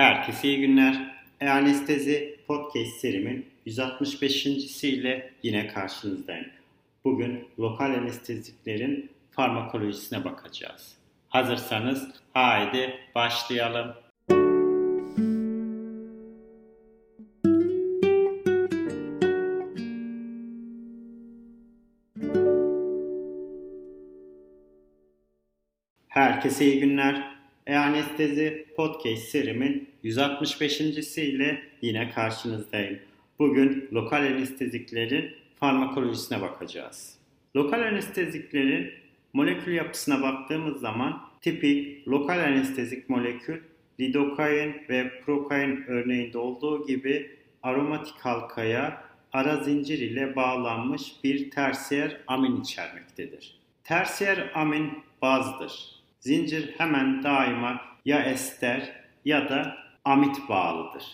Herkese iyi günler. E-Anestezi Podcast serimin 165. ile yine karşınızdayım. Bugün lokal anesteziklerin farmakolojisine bakacağız. Hazırsanız haydi başlayalım. Herkese iyi günler. E-Anestezi Podcast serimin 165. ile yine karşınızdayım. Bugün lokal anesteziklerin farmakolojisine bakacağız. Lokal anesteziklerin molekül yapısına baktığımız zaman tipik lokal anestezik molekül lidokain ve prokain örneğinde olduğu gibi aromatik halkaya ara zincir ile bağlanmış bir tersiyer amin içermektedir. Tersiyer amin bazdır. Zincir hemen daima ya ester ya da amit bağlıdır.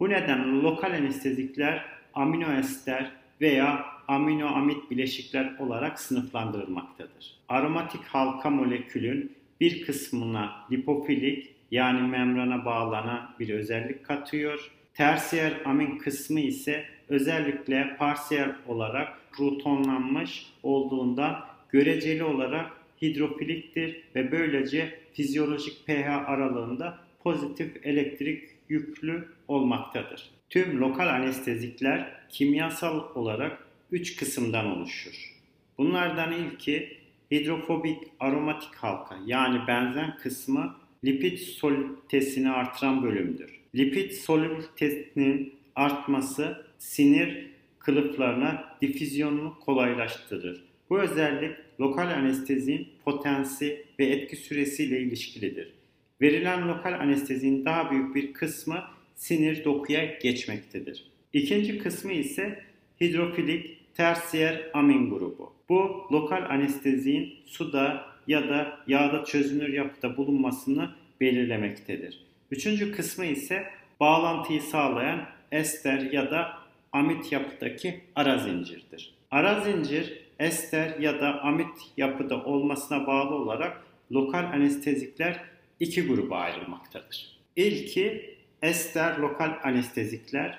Bu nedenle lokal anestezikler amino ester veya amino amit bileşikler olarak sınıflandırılmaktadır. Aromatik halka molekülün bir kısmına lipofilik yani membrana bağlanan bir özellik katıyor. Tersiyer amin kısmı ise özellikle parsiyel olarak protonlanmış olduğundan göreceli olarak hidrofiliktir ve böylece fizyolojik pH aralığında pozitif elektrik yüklü olmaktadır. Tüm lokal anestezikler kimyasal olarak 3 kısımdan oluşur. Bunlardan ilki hidrofobik aromatik halka yani benzen kısmı lipid solütesini artıran bölümdür. Lipid solütesinin artması sinir kılıflarına difüzyonunu kolaylaştırır. Bu özellik lokal anestezinin potensi ve etki süresiyle ilişkilidir. Verilen lokal anestezinin daha büyük bir kısmı sinir dokuya geçmektedir. İkinci kısmı ise hidrofilik tersiyer amin grubu. Bu lokal anestezinin suda ya da yağda çözünür yapıda bulunmasını belirlemektedir. Üçüncü kısmı ise bağlantıyı sağlayan ester ya da amit yapıdaki ara zincirdir. Ara zincir ester ya da amit yapıda olmasına bağlı olarak lokal anestezikler iki gruba ayrılmaktadır. İlki ester lokal anestezikler.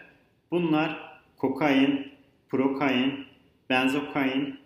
Bunlar kokain, prokain, benzokain,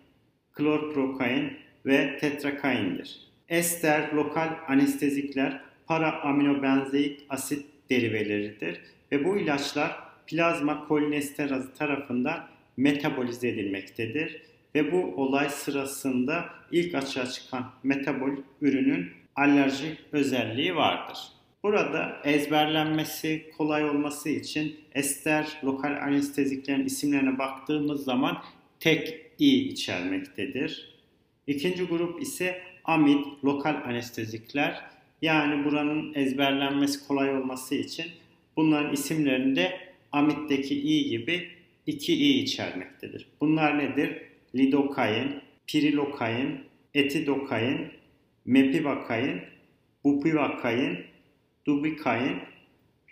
klorprokain ve tetrakaindir. Ester lokal anestezikler para aminobenzeik asit deriveleridir ve bu ilaçlar plazma kolinesterazı tarafından metabolize edilmektedir ve bu olay sırasında ilk açığa çıkan metabol ürünün alerji özelliği vardır. Burada ezberlenmesi kolay olması için ester lokal anesteziklerin isimlerine baktığımız zaman tek i içermektedir. İkinci grup ise amid lokal anestezikler. Yani buranın ezberlenmesi kolay olması için bunların isimlerinde amiddeki i gibi iki i içermektedir. Bunlar nedir? Lidokain, pirilokain, etidokain, mepivakain, bupivakain, dubikain,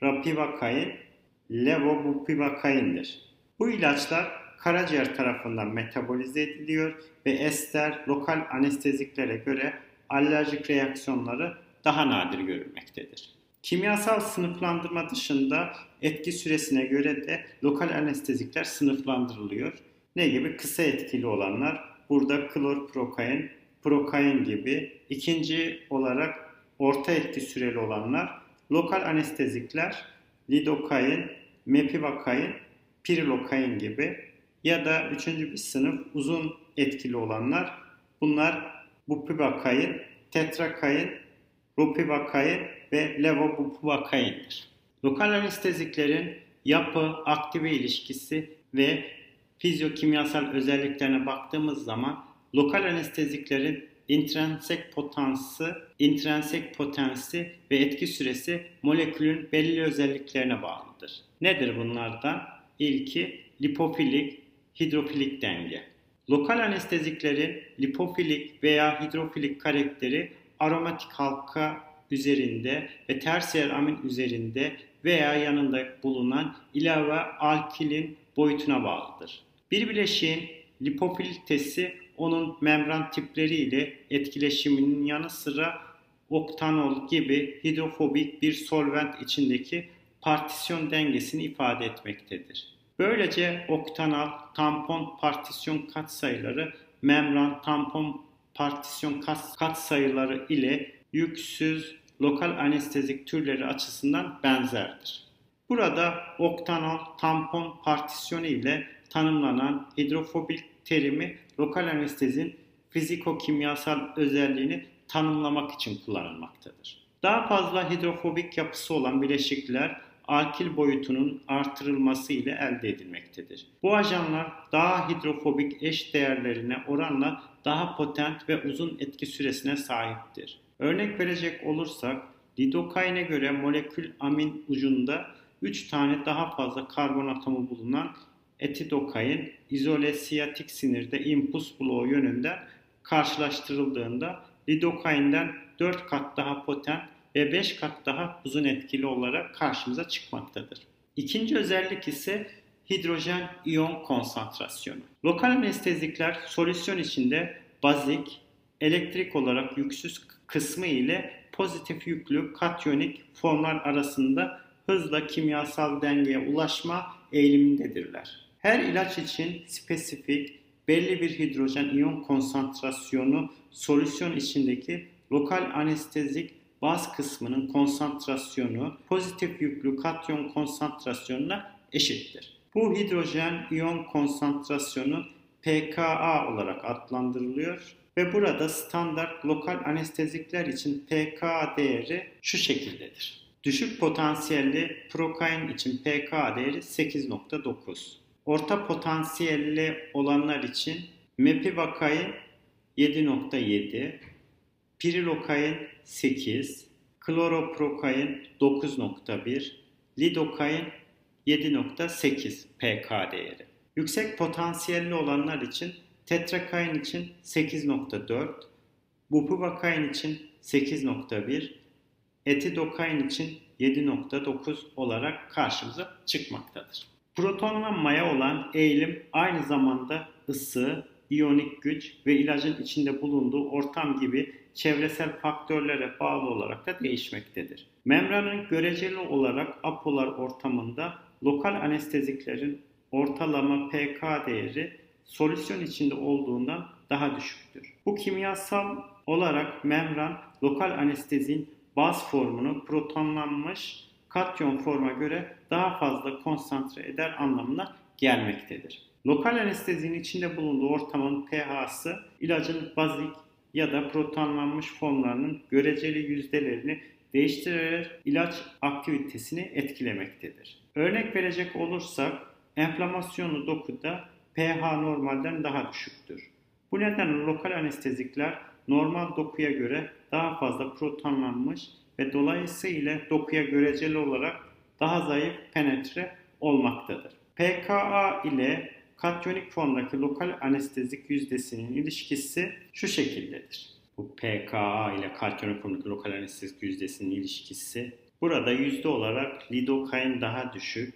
rapivakain, levobupivakaindir. Bu ilaçlar karaciğer tarafından metabolize ediliyor ve ester lokal anesteziklere göre alerjik reaksiyonları daha nadir görülmektedir. Kimyasal sınıflandırma dışında etki süresine göre de lokal anestezikler sınıflandırılıyor. Ne gibi? Kısa etkili olanlar. Burada klorprokain, prokain gibi. İkinci olarak orta etki süreli olanlar. Lokal anestezikler lidokain, mepivakain, pirilokain gibi. Ya da üçüncü bir sınıf uzun etkili olanlar. Bunlar bupivakain, tetrakain, ropivakain ve levobupivakain'dir. Lokal anesteziklerin yapı, aktive ilişkisi ve fizyokimyasal özelliklerine baktığımız zaman lokal anesteziklerin intrinsek potansı, intrinsek potensi ve etki süresi molekülün belli özelliklerine bağlıdır. Nedir bunlardan? İlki lipofilik, hidrofilik denge. Lokal anesteziklerin lipofilik veya hidrofilik karakteri aromatik halka üzerinde ve tersiyer amin üzerinde veya yanında bulunan ilave alkilin boyutuna bağlıdır. Bir bileşiğin lipofilitesi onun membran tipleriyle etkileşiminin yanı sıra oktanol gibi hidrofobik bir solvent içindeki partisyon dengesini ifade etmektedir. Böylece oktanal tampon partisyon katsayıları membran tampon partisyon katsayıları ile yüksüz lokal anestezik türleri açısından benzerdir. Burada oktanal tampon partisyonu ile tanımlanan hidrofobik terimi lokal anestezin fiziko-kimyasal özelliğini tanımlamak için kullanılmaktadır. Daha fazla hidrofobik yapısı olan bileşikler alkil boyutunun artırılması ile elde edilmektedir. Bu ajanlar daha hidrofobik eş değerlerine oranla daha potent ve uzun etki süresine sahiptir. Örnek verecek olursak lidokaine göre molekül amin ucunda 3 tane daha fazla karbon atomu bulunan etidokain izole siyatik sinirde impuls bloğu yönünden karşılaştırıldığında lidokainden 4 kat daha potent ve 5 kat daha uzun etkili olarak karşımıza çıkmaktadır. İkinci özellik ise hidrojen iyon konsantrasyonu. Lokal anestezikler solüsyon içinde bazik, elektrik olarak yüksüz kısmı ile pozitif yüklü katyonik formlar arasında hızla kimyasal dengeye ulaşma eğilimindedirler. Her ilaç için spesifik belli bir hidrojen iyon konsantrasyonu solüsyon içindeki lokal anestezik baz kısmının konsantrasyonu pozitif yüklü katyon konsantrasyonuna eşittir. Bu hidrojen iyon konsantrasyonu pKa olarak adlandırılıyor ve burada standart lokal anestezikler için pKa değeri şu şekildedir. Düşük potansiyelli prokain için pKa değeri 8.9. Orta potansiyelli olanlar için mepivakain 7.7, pirilokain 8, kloroprokain 9.1, lidokain 7.8 pK değeri. Yüksek potansiyelli olanlar için tetrakain için 8.4, bupuvakain için 8.1, etidokain için 7.9 olarak karşımıza çıkmaktadır. Protonlanmaya olan eğilim aynı zamanda ısı, iyonik güç ve ilacın içinde bulunduğu ortam gibi çevresel faktörlere bağlı olarak da değişmektedir. Membranın göreceli olarak apolar ortamında lokal anesteziklerin ortalama pK değeri solüsyon içinde olduğundan daha düşüktür. Bu kimyasal olarak membran lokal anestezin baz formunu protonlanmış katyon forma göre daha fazla konsantre eder anlamına gelmektedir. Lokal anestezinin içinde bulunduğu ortamın pH'sı ilacın bazik ya da protonlanmış formlarının göreceli yüzdelerini değiştirerek ilaç aktivitesini etkilemektedir. Örnek verecek olursak enflamasyonlu dokuda pH normalden daha düşüktür. Bu nedenle lokal anestezikler normal dokuya göre daha fazla protonlanmış ve dolayısıyla dokuya göreceli olarak daha zayıf penetre olmaktadır. PKA ile katyonik formdaki lokal anestezik yüzdesinin ilişkisi şu şekildedir. Bu PKA ile katyonik formdaki lokal anestezik yüzdesinin ilişkisi burada yüzde olarak lidokain daha düşük,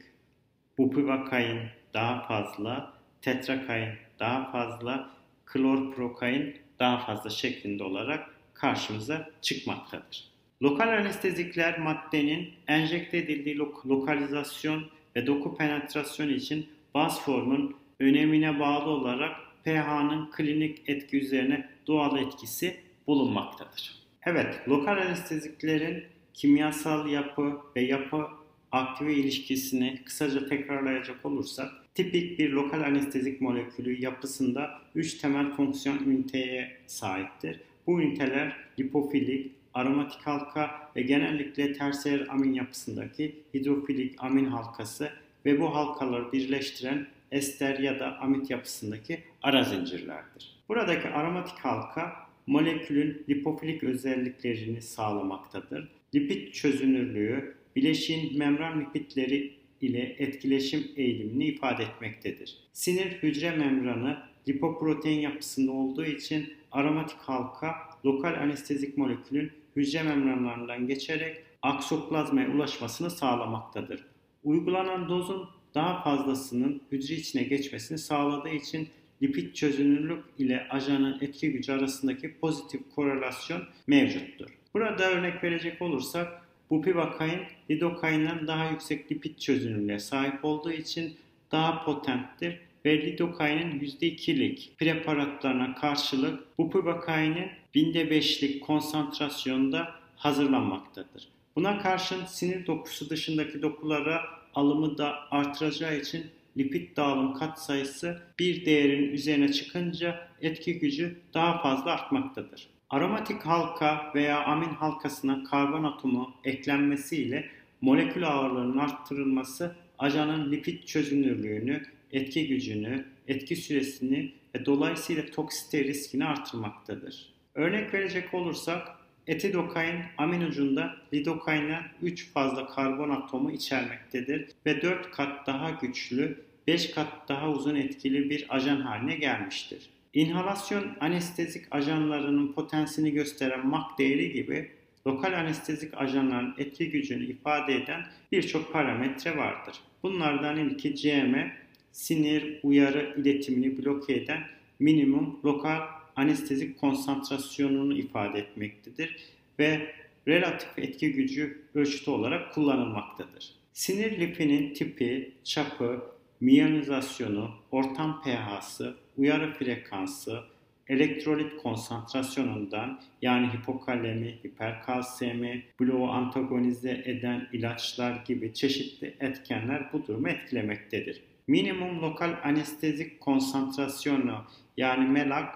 bupivakain daha fazla, tetrakain daha fazla, klorprokain daha fazla şeklinde olarak karşımıza çıkmaktadır. Lokal anestezikler maddenin enjekte edildiği lok- lokalizasyon ve doku penetrasyon için baz formun önemine bağlı olarak pH'nın klinik etki üzerine doğal etkisi bulunmaktadır. Evet, lokal anesteziklerin kimyasal yapı ve yapı aktive ilişkisini kısaca tekrarlayacak olursak, tipik bir lokal anestezik molekülü yapısında 3 temel fonksiyon üniteye sahiptir. Bu üniteler lipofilik, aromatik halka ve genellikle tersiyer amin yapısındaki hidrofilik amin halkası ve bu halkaları birleştiren ester ya da amit yapısındaki ara zincirlerdir. Buradaki aromatik halka molekülün lipofilik özelliklerini sağlamaktadır. Lipid çözünürlüğü, bileşiğin membran lipidleri ile etkileşim eğilimini ifade etmektedir. Sinir hücre membranı lipoprotein yapısında olduğu için aromatik halka lokal anestezik molekülün hücre membranlarından geçerek aksoplazmaya ulaşmasını sağlamaktadır. Uygulanan dozun daha fazlasının hücre içine geçmesini sağladığı için lipid çözünürlük ile ajanın etki gücü arasındaki pozitif korelasyon mevcuttur. Burada örnek verecek olursak bupivakain lidokainden daha yüksek lipid çözünürlüğe sahip olduğu için daha potenttir ve lidokainin %2'lik preparatlarına karşılık bupivakainin binde beşlik konsantrasyonda hazırlanmaktadır. Buna karşın sinir dokusu dışındaki dokulara alımı da artıracağı için lipid dağılım katsayısı bir değerin üzerine çıkınca etki gücü daha fazla artmaktadır. Aromatik halka veya amin halkasına karbon atomu eklenmesiyle molekül ağırlığının arttırılması ajanın lipid çözünürlüğünü, etki gücünü, etki süresini ve dolayısıyla toksite riskini artırmaktadır. Örnek verecek olursak etidokain amin ucunda lidokainden 3 fazla karbon atomu içermektedir ve 4 kat daha güçlü, 5 kat daha uzun etkili bir ajan haline gelmiştir. İnhalasyon anestezik ajanlarının potensini gösteren Mach değeri gibi lokal anestezik ajanların etki gücünü ifade eden birçok parametre vardır. Bunlardan ilki CM, sinir uyarı iletimini bloke eden minimum lokal anestezik konsantrasyonunu ifade etmektedir ve relatif etki gücü ölçütü olarak kullanılmaktadır. Sinir lipinin tipi, çapı, miyonizasyonu, ortam pH'sı, uyarı frekansı, elektrolit konsantrasyonundan yani hipokalemi, hiperkalsemi, bloğu antagonize eden ilaçlar gibi çeşitli etkenler bu durumu etkilemektedir. Minimum lokal anestezik konsantrasyonu yani MELAK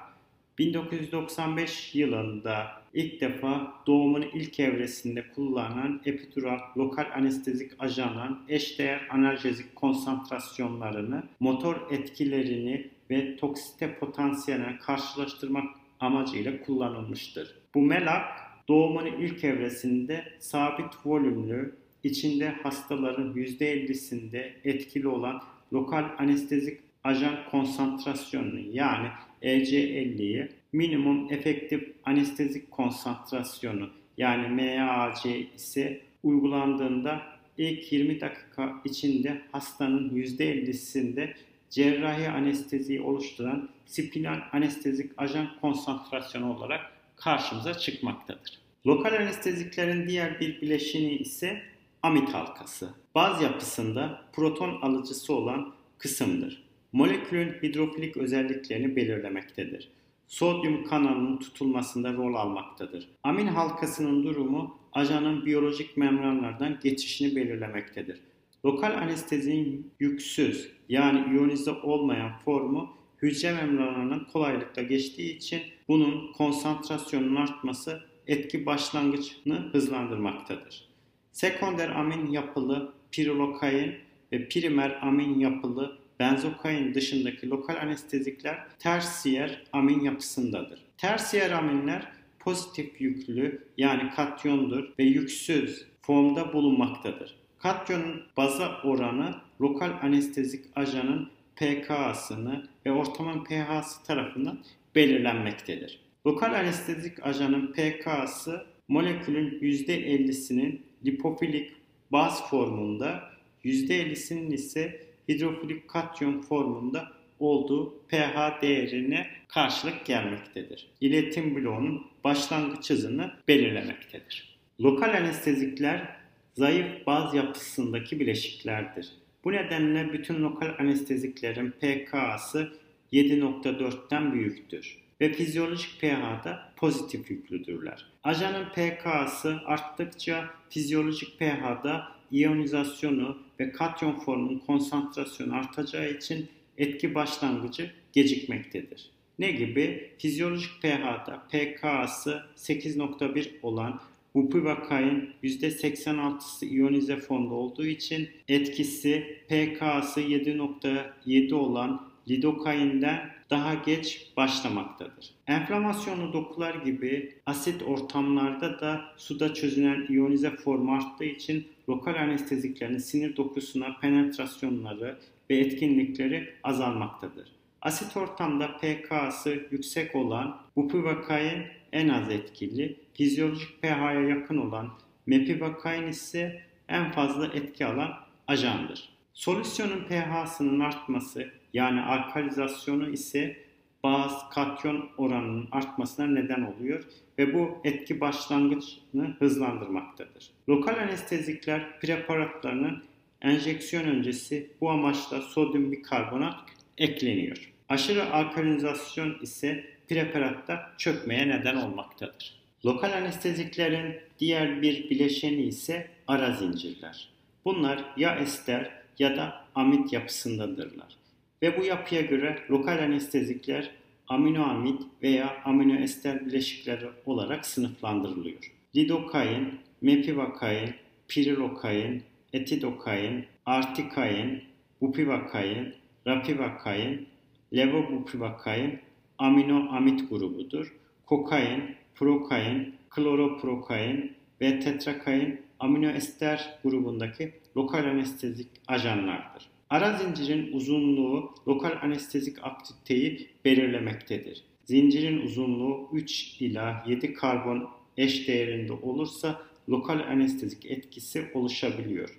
1995 yılında ilk defa doğumun ilk evresinde kullanılan epidural lokal anestezik ajanların eşdeğer analjezik konsantrasyonlarını, motor etkilerini ve toksite potansiyelini karşılaştırmak amacıyla kullanılmıştır. Bu melak doğumun ilk evresinde sabit volümlü, içinde hastaların %50'sinde etkili olan lokal anestezik ajan konsantrasyonunu yani EC50'yi minimum efektif anestezik konsantrasyonu yani MAC ise uygulandığında ilk 20 dakika içinde hastanın %50'sinde cerrahi anesteziyi oluşturan spinal anestezik ajan konsantrasyonu olarak karşımıza çıkmaktadır. Lokal anesteziklerin diğer bir bileşini ise amit halkası. Baz yapısında proton alıcısı olan kısımdır. Molekülün hidrofilik özelliklerini belirlemektedir. Sodyum kanalının tutulmasında rol almaktadır. Amin halkasının durumu ajanın biyolojik membranlardan geçişini belirlemektedir. Lokal anestezinin yüksüz yani iyonize olmayan formu hücre membranlarının kolaylıkla geçtiği için bunun konsantrasyonun artması etki başlangıcını hızlandırmaktadır. Sekonder amin yapılı pirilokain ve primer amin yapılı benzokain dışındaki lokal anestezikler tersiyer amin yapısındadır. Tersiyer aminler pozitif yüklü yani katyondur ve yüksüz formda bulunmaktadır. Katyonun baza oranı lokal anestezik ajanın pK'sını ve ortamın pH'sı tarafından belirlenmektedir. Lokal anestezik ajanın pK'sı molekülün %50'sinin lipofilik baz formunda, %50'sinin ise hidrofilik katyon formunda olduğu pH değerine karşılık gelmektedir. İletim bloğunun başlangıç hızını belirlemektedir. Lokal anestezikler zayıf baz yapısındaki bileşiklerdir. Bu nedenle bütün lokal anesteziklerin pK'sı 7.4'ten büyüktür ve fizyolojik pH'da pozitif yüklüdürler. Ajanın pK'sı arttıkça fizyolojik pH'da iyonizasyonu ve katyon formunun konsantrasyonu artacağı için etki başlangıcı gecikmektedir. Ne gibi? Fizyolojik pH'da pK'sı 8.1 olan Bupivakain %86'sı iyonize formda olduğu için etkisi pK'sı 7.7 olan lidokainden daha geç başlamaktadır. Enflamasyonlu dokular gibi asit ortamlarda da suda çözünen iyonize formu arttığı için lokal anesteziklerin sinir dokusuna penetrasyonları ve etkinlikleri azalmaktadır. Asit ortamda pK'sı yüksek olan bupivakain en az etkili, fizyolojik pH'ya yakın olan mepivakain ise en fazla etki alan ajandır. Solüsyonun pH'sının artması yani alkalizasyonu ise bazı katyon oranının artmasına neden oluyor ve bu etki başlangıcını hızlandırmaktadır. Lokal anestezikler preparatlarının enjeksiyon öncesi bu amaçla sodyum bikarbonat ekleniyor. Aşırı alkalinizasyon ise preparatta çökmeye neden olmaktadır. Lokal anesteziklerin diğer bir bileşeni ise ara zincirler. Bunlar ya ester ya da amid yapısındadırlar. Ve bu yapıya göre lokal anestezikler aminoamid veya aminoester bileşikleri olarak sınıflandırılıyor. Lidokain, mepivakain, pirilokain, etidokain, artikain, bupivakain, rapivakain, levobupivakain aminoamid grubudur. Kokain, prokain, kloroprokain ve tetrakain aminoester grubundaki lokal anestezik ajanlardır. Ara zincirin uzunluğu lokal anestezik aktiviteyi belirlemektedir. Zincirin uzunluğu 3 ila 7 karbon eş değerinde olursa lokal anestezik etkisi oluşabiliyor.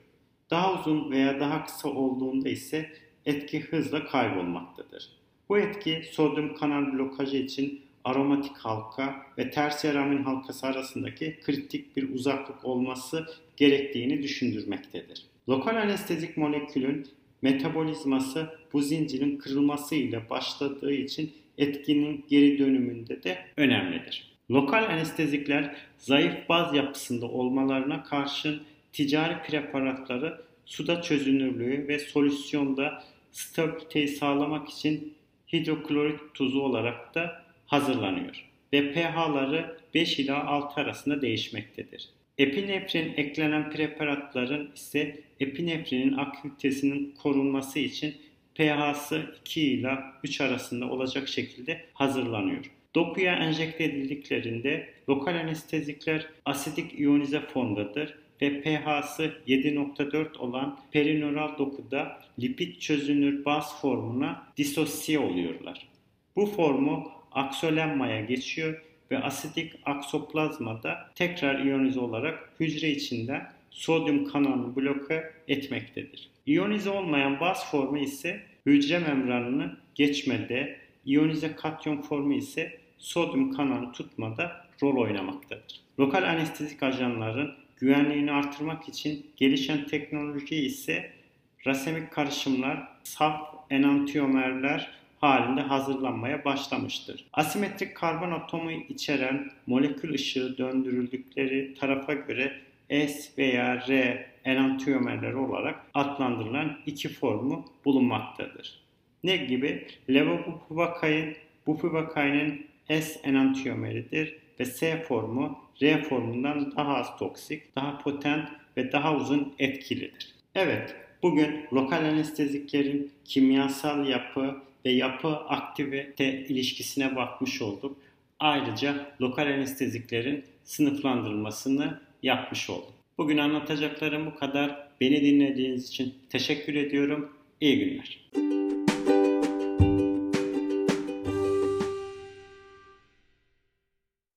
Daha uzun veya daha kısa olduğunda ise etki hızla kaybolmaktadır. Bu etki sodyum kanal blokajı için aromatik halka ve tersiyer amin halkası arasındaki kritik bir uzaklık olması gerektiğini düşündürmektedir. Lokal anestezik molekülün metabolizması bu zincirin kırılması ile başladığı için etkinin geri dönümünde de önemlidir. Lokal anestezikler zayıf baz yapısında olmalarına karşın ticari preparatları suda çözünürlüğü ve solüsyonda stabiliteyi sağlamak için hidroklorit tuzu olarak da hazırlanıyor ve pH'ları 5 ila 6 arasında değişmektedir. Epinefrin eklenen preparatların ise epinefrinin aktivitesinin korunması için pH'sı 2 ila 3 arasında olacak şekilde hazırlanıyor. Dokuya enjekte edildiklerinde lokal anestezikler asidik iyonize formdadır ve pH'sı 7.4 olan perineural dokuda lipid çözünür baz formuna disosiye oluyorlar. Bu formu aksolemmaya geçiyor ve asidik aksoplazmada tekrar iyonize olarak hücre içinden sodyum kanalını bloke etmektedir. İyonize olmayan baz formu ise hücre membranını geçmede, iyonize katyon formu ise sodyum kanalını tutmada rol oynamaktadır. Lokal anestezik ajanların güvenliğini artırmak için gelişen teknoloji ise rasemik karışımlar, saf enantiyomerler halinde hazırlanmaya başlamıştır. Asimetrik karbon atomu içeren molekül ışığı döndürüldükleri tarafa göre S veya R enantiyomerler olarak adlandırılan iki formu bulunmaktadır. Ne gibi? Levobupivakain, bupivakainin S enantiyomeridir ve S formu R formundan daha az toksik, daha potent ve daha uzun etkilidir. Evet, bugün lokal anesteziklerin kimyasal yapı ve yapı aktivite ilişkisine bakmış olduk. Ayrıca lokal anesteziklerin sınıflandırılmasını yapmış olduk. Bugün anlatacaklarım bu kadar. Beni dinlediğiniz için teşekkür ediyorum. İyi günler.